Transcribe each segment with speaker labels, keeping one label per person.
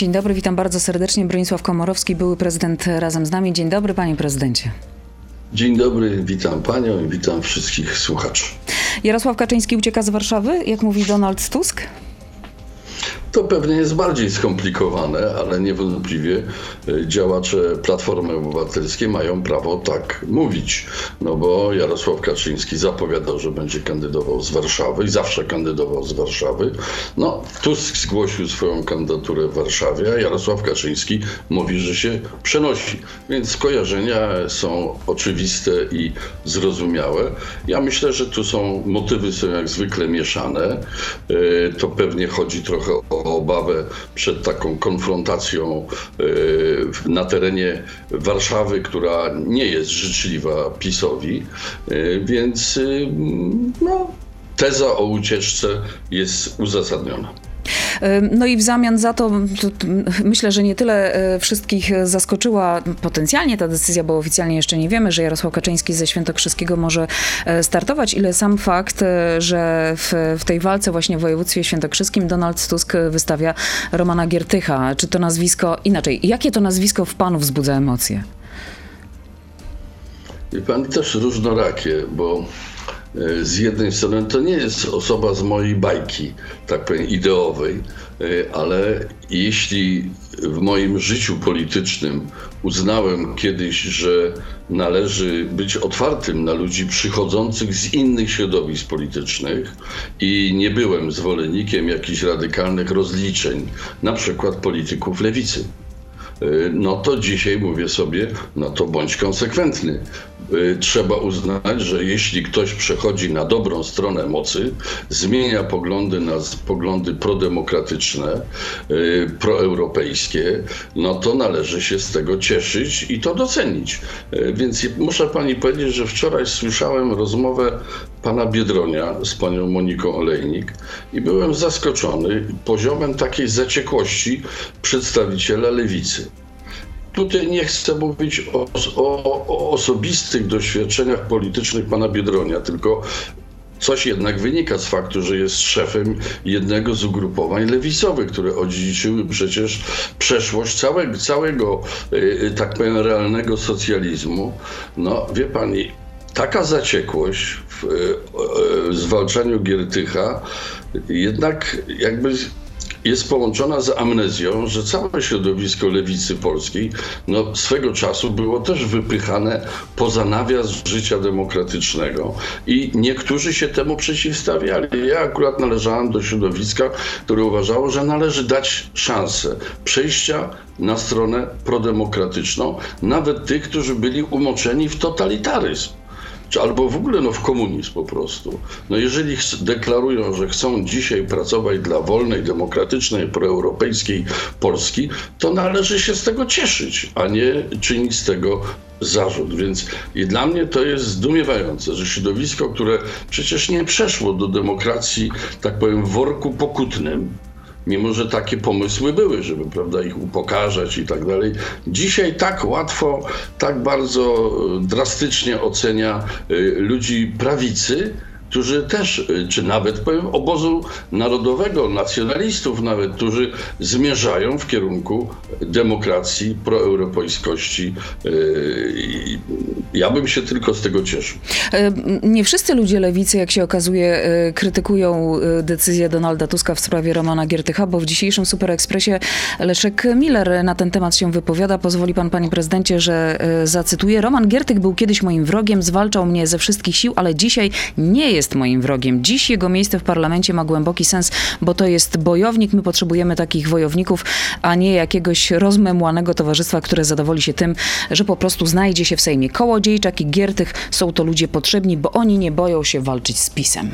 Speaker 1: Dzień dobry, witam bardzo serdecznie. Bronisław Komorowski, były prezydent razem z nami. Dzień dobry, panie prezydencie.
Speaker 2: Dzień dobry, witam panią i witam wszystkich słuchaczy.
Speaker 1: Jarosław Kaczyński ucieka z Warszawy, jak mówi Donald Tusk?
Speaker 2: To pewnie jest bardziej skomplikowane, ale niewątpliwie e, działacze Platformy Obywatelskiej mają prawo tak mówić. No bo Jarosław Kaczyński zapowiadał, że będzie kandydował z Warszawy i zawsze kandydował z Warszawy. No, Tusk zgłosił swoją kandydaturę w Warszawie, a Jarosław Kaczyński mówi, że się przenosi. Więc skojarzenia są oczywiste i zrozumiałe. Ja myślę, że tu są motywy są jak zwykle mieszane. E, to pewnie chodzi trochę o obawę przed taką konfrontacją e, na terenie Warszawy, która nie jest życzliwa PiSowi, e, więc e, no, teza o ucieczce jest uzasadniona.
Speaker 1: No i w zamian za to, to, to, myślę, że nie tyle wszystkich zaskoczyła potencjalnie ta decyzja, bo oficjalnie jeszcze nie wiemy, że Jarosław Kaczyński ze Świętokrzyskiego może startować, ile sam fakt, że w, w tej walce właśnie w województwie świętokrzyskim Donald Tusk wystawia Romana Giertycha. Czy to nazwisko, inaczej, jakie to nazwisko w panu wzbudza emocje?
Speaker 2: I pan też różnorakie, bo z jednej strony to nie jest osoba z mojej bajki, tak powiem, ideowej, ale jeśli w moim życiu politycznym uznałem kiedyś, że należy być otwartym na ludzi przychodzących z innych środowisk politycznych i nie byłem zwolennikiem jakichś radykalnych rozliczeń, na przykład polityków lewicy no to dzisiaj mówię sobie, no to bądź konsekwentny. Trzeba uznać, że jeśli ktoś przechodzi na dobrą stronę mocy, zmienia poglądy na poglądy prodemokratyczne, proeuropejskie, no to należy się z tego cieszyć i to docenić. Więc muszę pani powiedzieć, że wczoraj słyszałem rozmowę pana Biedronia z panią Moniką Olejnik i byłem zaskoczony poziomem takiej zaciekłości przedstawiciela lewicy. Tutaj nie chcę mówić o, o, o osobistych doświadczeniach politycznych pana Biedronia, tylko Coś jednak wynika z faktu, że jest szefem jednego z ugrupowań lewicowych, które odziedziczyły przecież przeszłość całego, całego tak powiem, realnego socjalizmu. No, wie pani, taka zaciekłość w, w zwalczaniu Giertycha jednak jakby jest połączona z amnezją, że całe środowisko lewicy polskiej no, swego czasu było też wypychane poza nawias życia demokratycznego i niektórzy się temu przeciwstawiali. Ja akurat należałem do środowiska, które uważało, że należy dać szansę przejścia na stronę prodemokratyczną, nawet tych, którzy byli umoczeni w totalitaryzm czy albo w ogóle no, w komunizm po prostu. No jeżeli deklarują, że chcą dzisiaj pracować dla wolnej, demokratycznej, proeuropejskiej Polski, to należy się z tego cieszyć, a nie czynić z tego zarzut. Więc i dla mnie to jest zdumiewające, że środowisko, które przecież nie przeszło do demokracji, tak powiem, w worku pokutnym, mimo że takie pomysły były, żeby prawda, ich upokarzać i tak dalej. Dzisiaj tak łatwo, tak bardzo drastycznie ocenia y, ludzi prawicy, którzy też, y, czy nawet powiem, obozu narodowego, nacjonalistów nawet, którzy zmierzają w kierunku demokracji, proeuropejskości. Y, ja bym się tylko z tego cieszył.
Speaker 1: E, nie wszyscy ludzie lewicy, jak się okazuje, e, krytykują e, decyzję Donalda Tuska w sprawie Romana Giertycha, bo w dzisiejszym Super Expressie Leszek Miller na ten temat się wypowiada. Pozwoli pan, panie prezydencie, że zacytuję. Roman Giertych był kiedyś moim wrogiem, zwalczał mnie ze wszystkich sił, ale dzisiaj nie jest jest moim wrogiem. Dziś jego miejsce w parlamencie ma głęboki sens, bo to jest bojownik. My potrzebujemy takich wojowników, a nie jakiegoś rozmemłanego towarzystwa, które zadowoli się tym, że po prostu znajdzie się w Sejmie. Kołodziejczak i Giertych są to ludzie potrzebni, bo oni nie boją się walczyć z PiSem.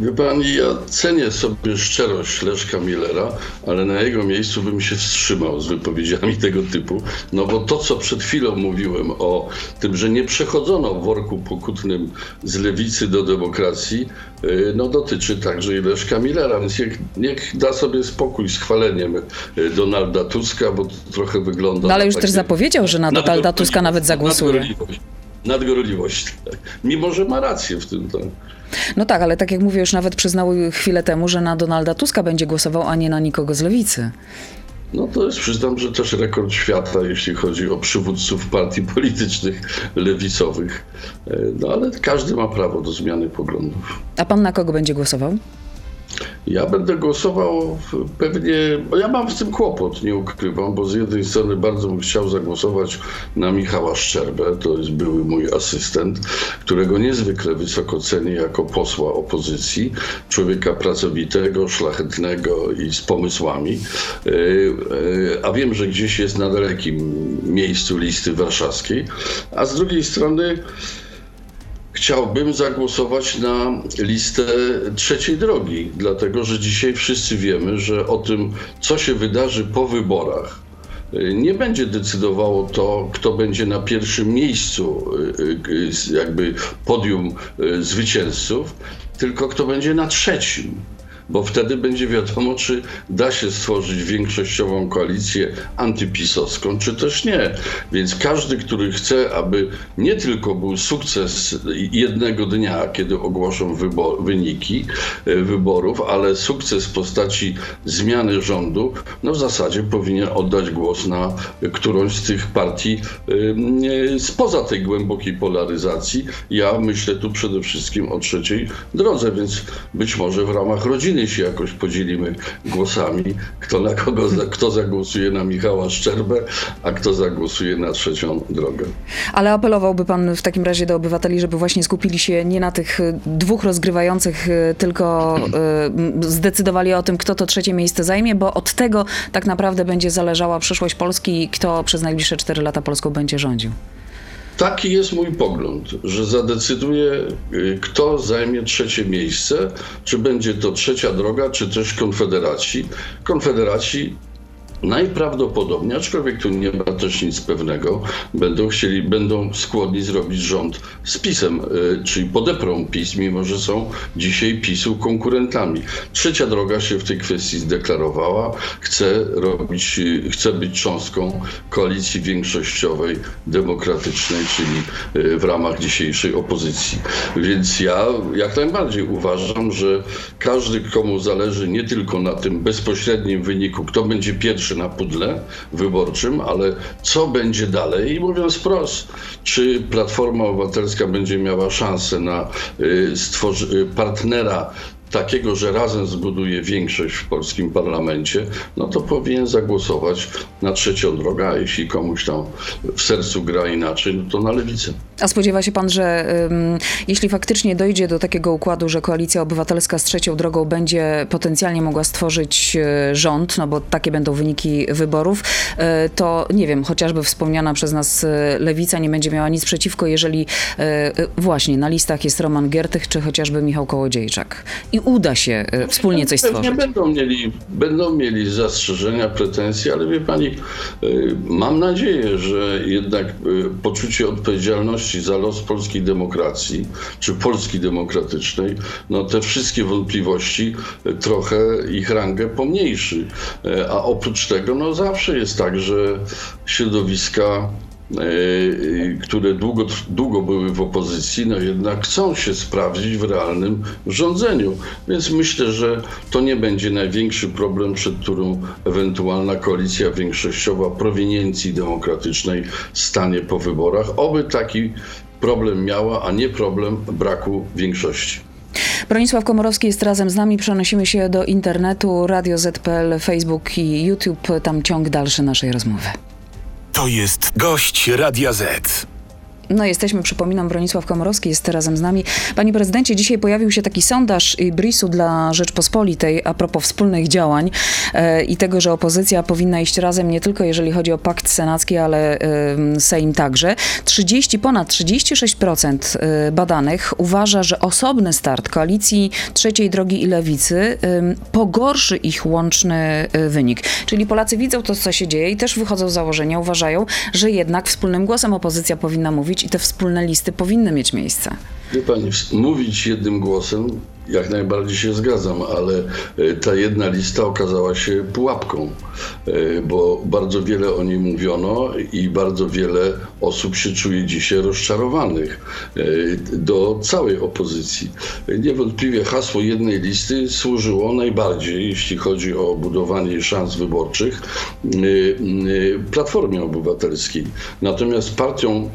Speaker 2: Wie pani, ja cenię sobie szczerość Leszka Millera, ale na jego miejscu bym się wstrzymał z wypowiedziami tego typu, no bo to, co przed chwilą mówiłem o tym, że nie przechodzono w worku pokutnym z lewicy do demokracji, y, no dotyczy także i Leszka Millera, więc niech, niech da sobie spokój z chwaleniem y, Donalda Tuska, bo to trochę wygląda...
Speaker 1: No ale już też zapowiedział, że na Donalda Tuska nawet zagłosuje.
Speaker 2: Nadgorliwość, tak. mimo że ma rację w tym. Tak.
Speaker 1: No tak, ale tak jak mówię, już nawet przyznał chwilę temu, że na Donalda Tuska będzie głosował, a nie na nikogo z lewicy.
Speaker 2: No to jest, przyznam, że też rekord świata, jeśli chodzi o przywódców partii politycznych lewicowych. E, No ale każdy ma prawo do zmiany poglądów.
Speaker 1: A pan na kogo będzie głosował?
Speaker 2: Ja będę głosował pewnie, ja mam z tym kłopot, nie ukrywam, bo z jednej strony bardzo bym chciał zagłosować na Michała Szczerbę, to jest były mój asystent, którego niezwykle wysoko cenię jako posła opozycji, człowieka pracowitego, szlachetnego i z pomysłami, Yy, yy, a wiem, że gdzieś jest na dalekim miejscu listy warszawskiej, a z drugiej strony Chciałbym zagłosować na listę trzeciej drogi, dlatego że dzisiaj wszyscy wiemy, że o tym, co się wydarzy po wyborach, nie będzie decydowało to, kto będzie na pierwszym miejscu, jakby podium y, zwycięzców, tylko kto będzie na trzecim bo wtedy będzie wiadomo, czy da się stworzyć większościową koalicję antypisowską, czy też nie. Więc każdy, który chce, aby nie tylko był sukces jednego dnia, kiedy ogłoszą wybo- wyniki e, wyborów, ale sukces w postaci zmiany rządu, no w zasadzie powinien oddać głos na którąś z tych partii e, spoza tej głębokiej polaryzacji. Ja myślę tu przede wszystkim o trzeciej drodze, więc być może w ramach rodziny się jakoś podzielimy głosami, kto na kogo, kto zagłosuje na Michała Szczerbę, a kto zagłosuje na trzecią drogę.
Speaker 1: Ale apelowałby pan w takim razie do obywateli, żeby właśnie skupili się nie na tych y, dwóch rozgrywających, y, tylko y, zdecydowali o tym, kto to trzecie miejsce zajmie, bo od tego tak naprawdę będzie zależała przyszłość Polski i kto przez najbliższe cztery lata Polską będzie rządził.
Speaker 2: Taki jest mój pogląd, że zadecyduje, y, kto zajmie trzecie miejsce, czy będzie to trzecia droga, czy też konfederaci. Konfederaci najprawdopodobniej, aczkolwiek tu nie ma też nic pewnego, będą chcieli, będą skłonni zrobić rząd z PiSem, y, czyli podeprą PiS, mimo że są dzisiaj PiSu konkurentami. Trzecia droga się w tej kwestii zdeklarowała, chce robić, chce być cząstką koalicji większościowej, demokratycznej, czyli y, w ramach dzisiejszej opozycji. Więc ja jak najbardziej uważam, że każdy, komu zależy nie tylko na tym bezpośrednim wyniku, kto będzie pierwszy na pudle wyborczym, ale co będzie dalej. I mówiąc wprost, czy Platforma Obywatelska będzie miała szansę na y, y, partnera takiego, że razem zbuduje większość w polskim parlamencie, no to powinien zagłosować na trzecią drogę, a jeśli komuś tam w sercu gra inaczej, no to na lewicę.
Speaker 1: A spodziewa się pan, że ym, jeśli faktycznie dojdzie do takiego układu, że koalicja obywatelska z trzecią drogą będzie potencjalnie mogła stworzyć y, rząd, no bo takie będą wyniki wyborów, y, to nie wiem, chociażby wspomniana przez nas y, lewica nie będzie miała nic przeciwko, jeżeli właśnie na listach jest Roman Giertych czy chociażby Michał Kołodziejczak. I uda się y, wspólnie coś
Speaker 2: Pewnie
Speaker 1: stworzyć.
Speaker 2: będą mieli, będą mieli zastrzeżenia, pretensje, ale wie pani, y, mam nadzieję, że jednak y, poczucie odpowiedzialności za los polskiej demokracji, czy Polski demokratycznej, no te wszystkie wątpliwości trochę ich rangę pomniejszy. A oprócz tego, no zawsze jest tak, że środowiska e, które długo, długo były w opozycji, no jednak chcą się sprawdzić w realnym rządzeniu. Więc myślę, że to nie będzie największy problem, przed którą ewentualna koalicja większościowa prowiniencji demokratycznej stanie po wyborach. Oby taki problem miała, a nie problem braku większości.
Speaker 1: Bronisław Komorowski jest razem z nami. Przenosimy się do internetu, Radio ZPL, Facebook i YouTube. Tam ciąg dalszy naszej rozmowy.
Speaker 3: To jest gość Radia Z.
Speaker 1: No jesteśmy, przypominam, Bronisław Komorowski jest razem z nami. Panie prezydencie, dzisiaj pojawił się taki sondaż Brisu dla Rzeczpospolitej a propos wspólnych działań e, i tego, że opozycja powinna iść razem nie tylko jeżeli chodzi o pakt senacki, ale e, Sejm także. 30, ponad 36% e, badanych uważa, że osobny start koalicji Trzeciej Drogi i Lewicy e, pogorszy ich łączny e, wynik. Czyli Polacy widzą to, co się dzieje i też wychodzą z założenia, uważają, że jednak wspólnym głosem opozycja powinna mówić i te wspólne listy powinny mieć miejsce.
Speaker 2: Wie pani, mówić jednym głosem jak najbardziej się zgadzam, ale e, ta jedna lista okazała się pułapką, e, bo bardzo wiele o niej mówiono i bardzo wiele osób się czuje dzisiaj rozczarowanych e, do całej opozycji. Niewątpliwie hasło jednej listy służyło najbardziej, jeśli chodzi o budowanie szans wyborczych, Platformie Obywatelskiej. Natomiast partią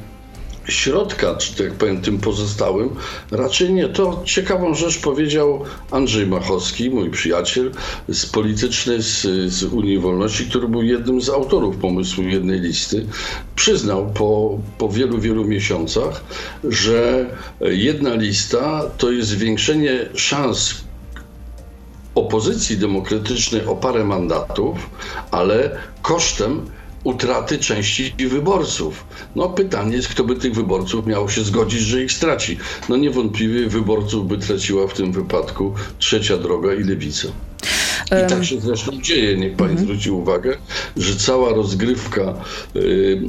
Speaker 2: środka, czy tak powiem, tym pozostałym, raczej nie. To ciekawą rzecz powiedział Andrzej Machowski, mój przyjaciel z polityczny z, z Unii Wolności, który był jednym z autorów pomysłu jednej listy. Przyznał po, po wielu, wielu miesiącach, że jedna lista to jest zwiększenie szans opozycji demokratycznej o parę mandatów, ale kosztem utraty części wyborców. No pytanie jest, kto by tych wyborców miał się zgodzić, że ich straci. No niewątpliwie wyborców by traciła w tym wypadku trzecia droga i lewica. I tak się zresztą dzieje. Niech pani mhm. zwróci uwagę, że cała rozgrywka y,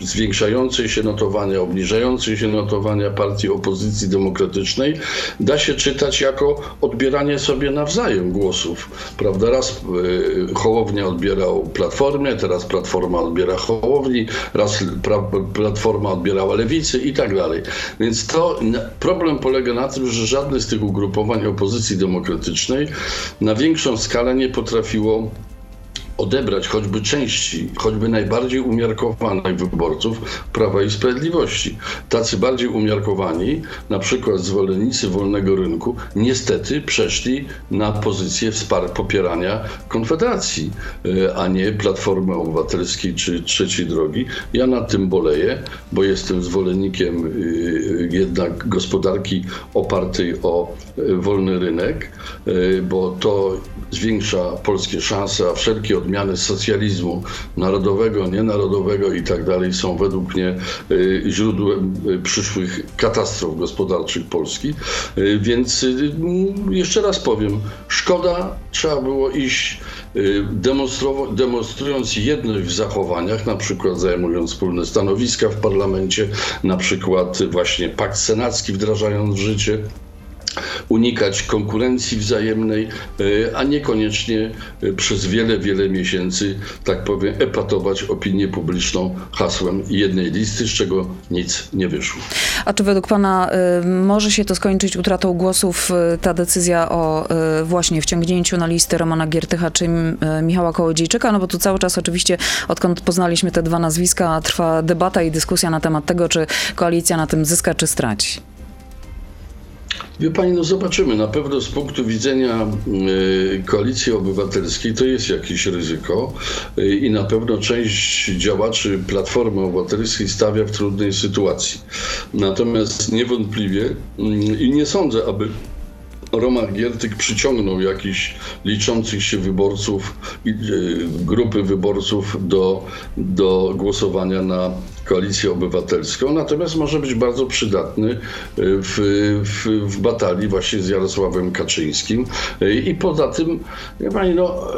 Speaker 2: zwiększającej się notowania, obniżającej się notowania partii opozycji demokratycznej da się czytać jako odbieranie sobie nawzajem głosów. Prawda? Raz y, Hołownia odbierał Platformie, teraz Platforma odbiera Hołowni, raz Platforma odbierała Lewicy i tak dalej. Więc to problem polega na tym, że żadne z tych ugrupowań opozycji demokratycznej na większą skalę nie potrafiło odebrać choćby części, choćby najbardziej umiarkowanych wyborców Prawa i Sprawiedliwości. Tacy bardziej umiarkowani, na przykład zwolennicy wolnego rynku, niestety przeszli na pozycję popierania Konfederacji, e, a nie Platformy Obywatelskiej czy Trzeciej Drogi. Ja nad tym boleję, bo jestem zwolennikiem e, jednak gospodarki opartej o e, wolny rynek, bo to zwiększa polskie szanse, a wszelkie odmiany socjalizmu narodowego, nienarodowego i tak dalej są według mnie y, źródłem y, przyszłych katastrof gospodarczych Polski. Y, więc jeszcze raz powiem, szkoda, trzeba było iść demonstrując jedność w zachowaniach, na przykład zajmując wspólne stanowiska w parlamencie, na przykład właśnie pakt senacki wdrażając w życie unikać konkurencji wzajemnej, e, a niekoniecznie e, przez wiele, wiele miesięcy, tak powiem, epatować opinię publiczną hasłem jednej listy, z czego nic nie wyszło.
Speaker 1: A czy według Pana e, może się to skończyć utratą głosów, ta decyzja o właśnie wciągnięciu na listę Romana Giertycha czy Michała Kołodziejczyka? No bo tu cały czas oczywiście, odkąd poznaliśmy te dwa nazwiska, trwa debata i dyskusja na temat tego, czy koalicja na tym zyska, czy straci.
Speaker 2: Wie pani, no zobaczymy. Na pewno z punktu widzenia y, koalicji obywatelskiej to jest jakieś ryzyko y, i na pewno część działaczy Platformy Obywatelskiej stawia w trudnej sytuacji. Natomiast niewątpliwie y, i nie sądzę, aby Roman Giertyk przyciągnął jakichś liczących się wyborców, grupy wyborców do, do głosowania na koalicję obywatelską, natomiast może być bardzo przydatny e, w, w, w batalii właśnie z Jarosławem Kaczyńskim. E, I poza tym, pani, no,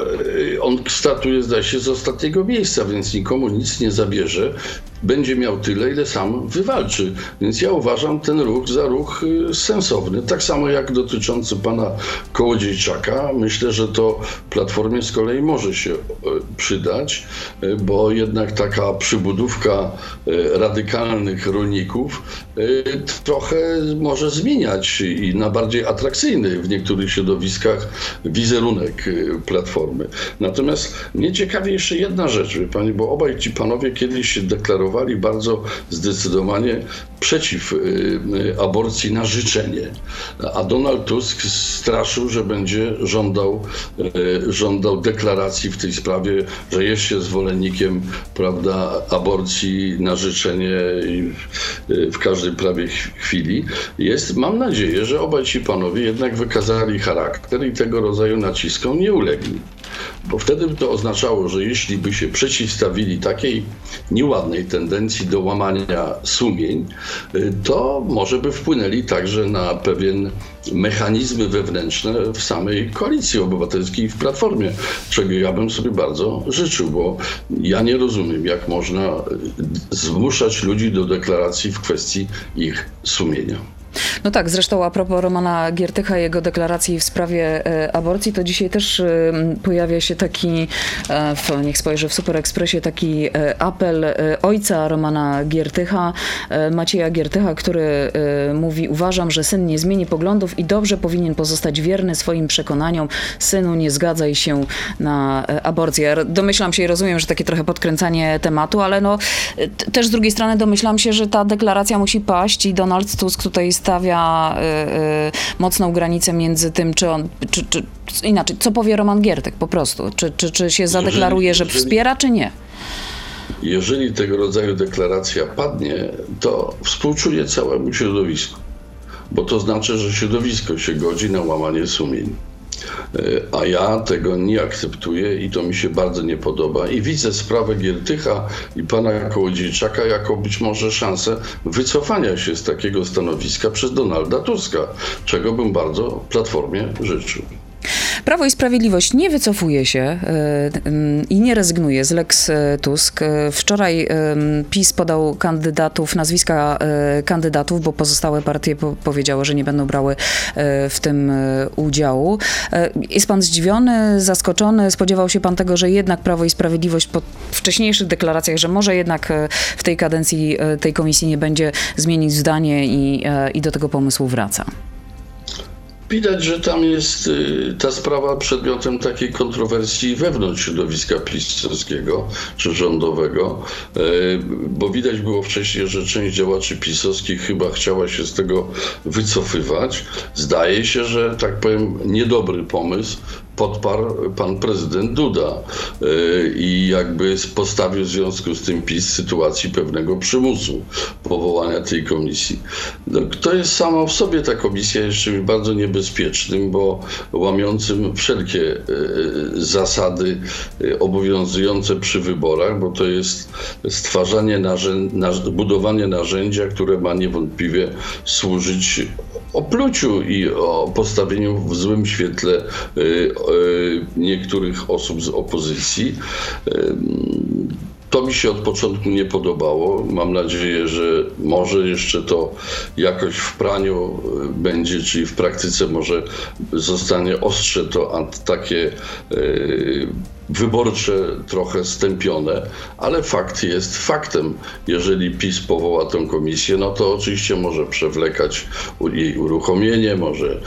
Speaker 2: e, on startuje, zdaje się, z ostatniego miejsca, więc nikomu nic nie zabierze będzie miał tyle, ile sam wywalczy. Więc ja uważam ten ruch za ruch sensowny. Tak samo jak dotyczący pana Kołodziejczaka. Myślę, że to Platformie z kolei może się przydać, bo jednak taka przybudówka radykalnych rolników e, trochę może zmieniać i na bardziej atrakcyjny w niektórych środowiskach wizerunek e, Platformy. Natomiast mnie ciekawi jeszcze jedna rzecz, pani, bo obaj ci panowie kiedyś się deklarowali bardzo zdecydowanie przeciw aborcji na życzenie. A Donald Tusk straszył, że będzie żądał, żądał deklaracji w tej sprawie, że jest się zwolennikiem prawda, aborcji na życzenie w każdej prawie chwili jest, mam nadzieję, że obaj ci panowie jednak wykazali charakter i tego rodzaju naciskom nie ulegli. Bo wtedy by to oznaczało, że jeśli by się przeciwstawili takiej nieładnej tendencji do łamania sumień, to może by wpłynęli także na pewien mechanizmy wewnętrzne w samej koalicji obywatelskiej w Platformie, czego ja bym sobie bardzo życzył, bo ja nie rozumiem, jak można zmuszać ludzi do deklaracji w kwestii ich sumienia.
Speaker 1: No tak, zresztą a propos Romana Giertycha i jego deklaracji w sprawie e, aborcji, to dzisiaj też e, pojawia się taki, e, w, niech spojrzę w Super Expressie, taki apel ojca Romana Giertycha, Macieja Giertycha, który mówi, uważam, że syn nie zmieni poglądów i dobrze powinien pozostać wierny swoim przekonaniom. Synu, nie zgadzaj się na aborcję. Domyślam się i rozumiem, że takie trochę podkręcanie tematu, ale no też z drugiej strony domyślam się, że ta deklaracja musi paść i Donald Tusk tutaj stawia y, y, mocną granicę między tym, czy on, czy, czy, inaczej, co powie Roman Giertek po prostu, czy, czy, czy się zadeklaruje, że
Speaker 2: jeżeli-
Speaker 1: wspiera, czy nie.
Speaker 2: Jeżeli tego rodzaju deklaracja padnie, to współczuję całemu środowisku, bo to znaczy, że środowisko się godzi na łamanie sumień. E, A ja tego nie akceptuję i to mi się bardzo nie podoba. I widzę sprawę Giertycha i pana Kołodziejczaka jako być może szansę wycofania się z takiego stanowiska przez Donalda Tuska, czego bym bardzo Platformie życzył.
Speaker 1: Prawo i Sprawiedliwość nie wycofuje się y, y, i nie rezygnuje z Lex y, Tusk. Y, Wczoraj y, PiS podał kandydatów, nazwiska kandydatów, bo pozostałe partie po, powiedziały, że nie będą brały w tym udziału. Jest pan zdziwiony, zaskoczony? Spodziewał się pan tego, że jednak Prawo i Sprawiedliwość po wcześniejszych deklaracjach, że może jednak w tej kadencji tej komisji nie będzie zmienić zdanie i, i do tego pomysłu wraca?
Speaker 2: Widać, że tam jest y, ta sprawa przedmiotem takiej kontrowersji wewnątrz środowiska pisowskiego czy rządowego, y, bo widać było wcześniej, że część działaczy pisowskich chyba chciała się z tego wycofywać. Zdaje się, że tak powiem niedobry pomysł podparł pan prezydent Duda y, i jakby postawił w związku z tym PiS sytuacji pewnego przymusu powołania tej komisji. No, to jest sama w sobie ta komisja jest czymś bardzo niebezpiecznym, bo łamiącym wszelkie y, zasady y, obowiązujące przy wyborach, bo to jest stwarzanie, narzę- naż- budowanie narzędzia, które ma niewątpliwie służyć opluciu i o postawieniu w złym świetle y, y, niektórych osób z opozycji. Ym, To mi się od początku nie podobało. Mam nadzieję, że może jeszcze to jakoś w praniu y, będzie, czyli w praktyce może zostanie ostrze to takie y, wyborcze trochę stępione, ale fakt jest faktem. Jeżeli PiS powoła tę komisję, no to oczywiście może przewlekać jej uruchomienie, może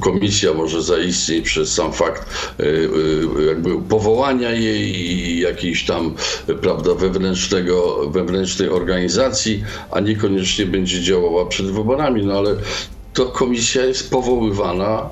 Speaker 2: komisja może zaistnieć przez sam fakt y, y, jakby powołania jej i jakiejś tam y, prawda, wewnętrznego, wewnętrznej organizacji, a niekoniecznie będzie działała przed wyborami, no ale to komisja jest powoływana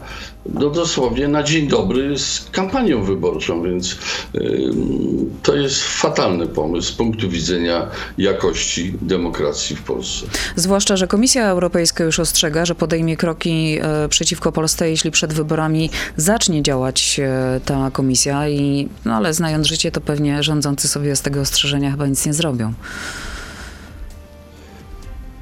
Speaker 2: no dosłownie na dzień dobry z kampanią wyborczą, więc ym, to jest fatalny pomysł z punktu widzenia jakości demokracji w Polsce.
Speaker 1: Zwłaszcza, że Komisja Europejska już ostrzega, że podejmie kroki e, przeciwko Polsce, jeśli przed wyborami zacznie działać e, ta komisja. I, no ale znając życie, to pewnie rządzący sobie z tego ostrzeżenia chyba nic nie zrobią.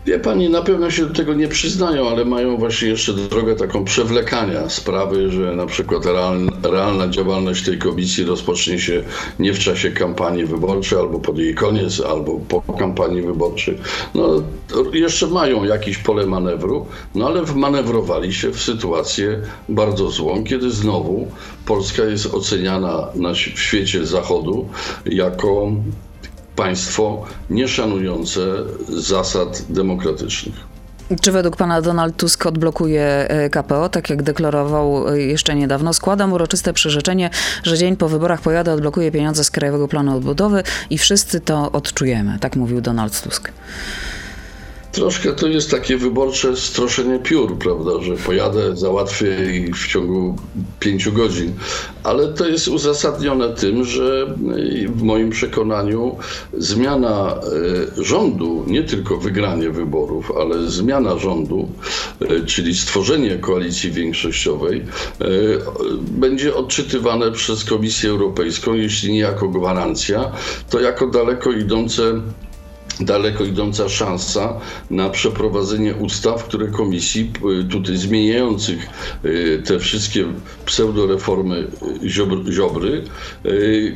Speaker 2: Wie pani, na pewno się do tego nie przyznają, ale mają właśnie jeszcze drogę taką przewlekania sprawy, że na przykład realna, działalność tej komisji rozpocznie się nie w czasie kampanii wyborczej, albo pod jej koniec, albo po kampanii wyborczej. No, jeszcze mają jakieś pole manewru, no ale wmanewrowali się w sytuację bardzo złą, kiedy znowu Polska jest oceniana na, w świecie zachodu jako państwo nieszanujące zasad demokratycznych.
Speaker 1: Czy według pana Donald Tusk odblokuje e, KPO, tak jak deklarował e, jeszcze niedawno? Składam uroczyste przyrzeczenie, że dzień po wyborach pojadę, odblokuję pieniądze z Krajowego Planu Odbudowy i wszyscy to odczujemy. Tak mówił Donald Tusk.
Speaker 2: Troszkę to jest takie wyborcze stroszenie piór, prawda, że pojadę, załatwię i w ciągu pięciu godzin. Ale to jest uzasadnione tym, że w moim przekonaniu zmiana y, rządu, nie tylko wygranie wyborów, ale zmiana rządu, y, czyli stworzenie koalicji większościowej, y, będzie odczytywane przez Komisję Europejską, jeśli nie jako gwarancja, to jako daleko idące daleko idąca szansa na przeprowadzenie ustaw, które komisji y, tutaj zmieniających y, te wszystkie pseudoreformy y, Ziobry, Ziobry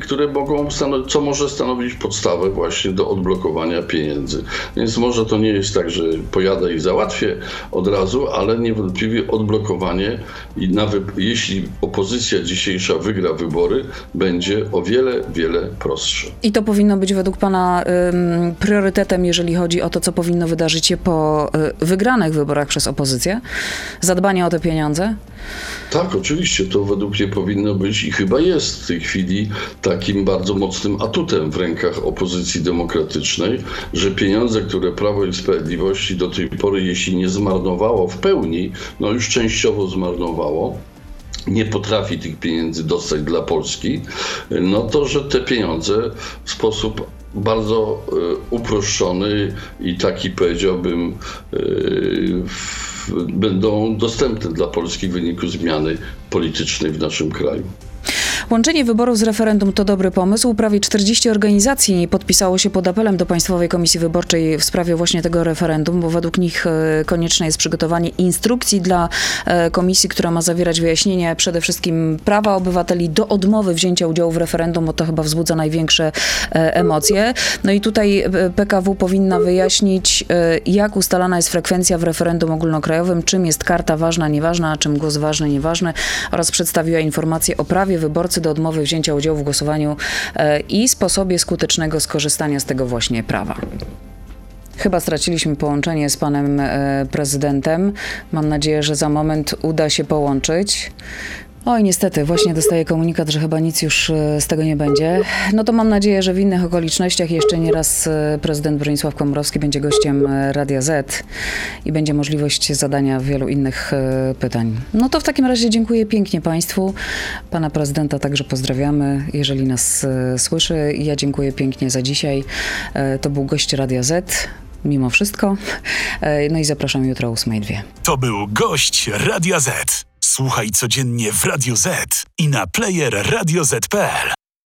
Speaker 2: które mogą co może stanowić podstawę właśnie do odblokowania pieniędzy. Więc może to nie jest tak, że pojadę i załatwię od razu, ale niewątpliwie odblokowanie i jeśli opozycja dzisiejsza wygra wybory, będzie o wiele, wiele prostsze.
Speaker 1: I to powinno być według Pana ym, priorytetem, jeżeli chodzi o to, co powinno wydarzyć się po y, wygranych wyborach przez opozycję? Zadbanie o te pieniądze?
Speaker 2: Tak, oczywiście, to według mnie powinno być i chyba jest w tej chwili takim bardzo mocnym atutem w rękach opozycji demokratycznej, że pieniądze, które Prawo i Sprawiedliwości do tej pory, jeśli nie zmarnowało w pełni, no już częściowo zmarnowało, nie potrafi tych pieniędzy dostać dla Polski, no to, że te pieniądze w sposób bardzo e, uproszczony i taki powiedziałbym e, będą dostępne dla Polski w wyniku zmiany politycznej w naszym kraju.
Speaker 1: Łączenie wyborów z referendum to dobry pomysł. Prawie 40 organizacji podpisało się pod apelem do Państwowej Komisji Wyborczej w sprawie właśnie tego referendum, bo według nich e, konieczne jest przygotowanie instrukcji dla e, komisji, która ma zawierać wyjaśnienie przede wszystkim prawa obywateli do odmowy wzięcia udziału w referendum, bo to chyba wzbudza największe e, emocje. No i tutaj PKW powinna wyjaśnić, jak ustalana jest frekwencja w referendum ogólnokrajowym, czym jest karta ważna, nieważna, a czym głos ważny, nieważny oraz przedstawiła informację o prawie wyborcy do odmowy wzięcia udziału w głosowaniu e, i sposobie skutecznego skorzystania z tego właśnie prawa. Chyba straciliśmy połączenie z panem e, prezydentem. Mam nadzieję, że za moment uda się połączyć. Oj, niestety, właśnie dostaję komunikat, że chyba nic już e, z tego nie będzie. No to mam nadzieję, że w innych okolicznościach jeszcze nie raz e, prezydent Bronisław Komorowski będzie gościem e, Radia Z i będzie możliwość zadania wielu innych pytań. No to w takim razie dziękuję pięknie Państwu. Pana prezydenta także pozdrawiamy, jeżeli nas słyszy. Ja dziękuję pięknie za dzisiaj. To był gość Radia Z. Mimo wszystko. E, No i zapraszam jutro o 8.02.
Speaker 3: To był gość Radia Z. Słuchaj codziennie w Radio Z i na player radioz.pl.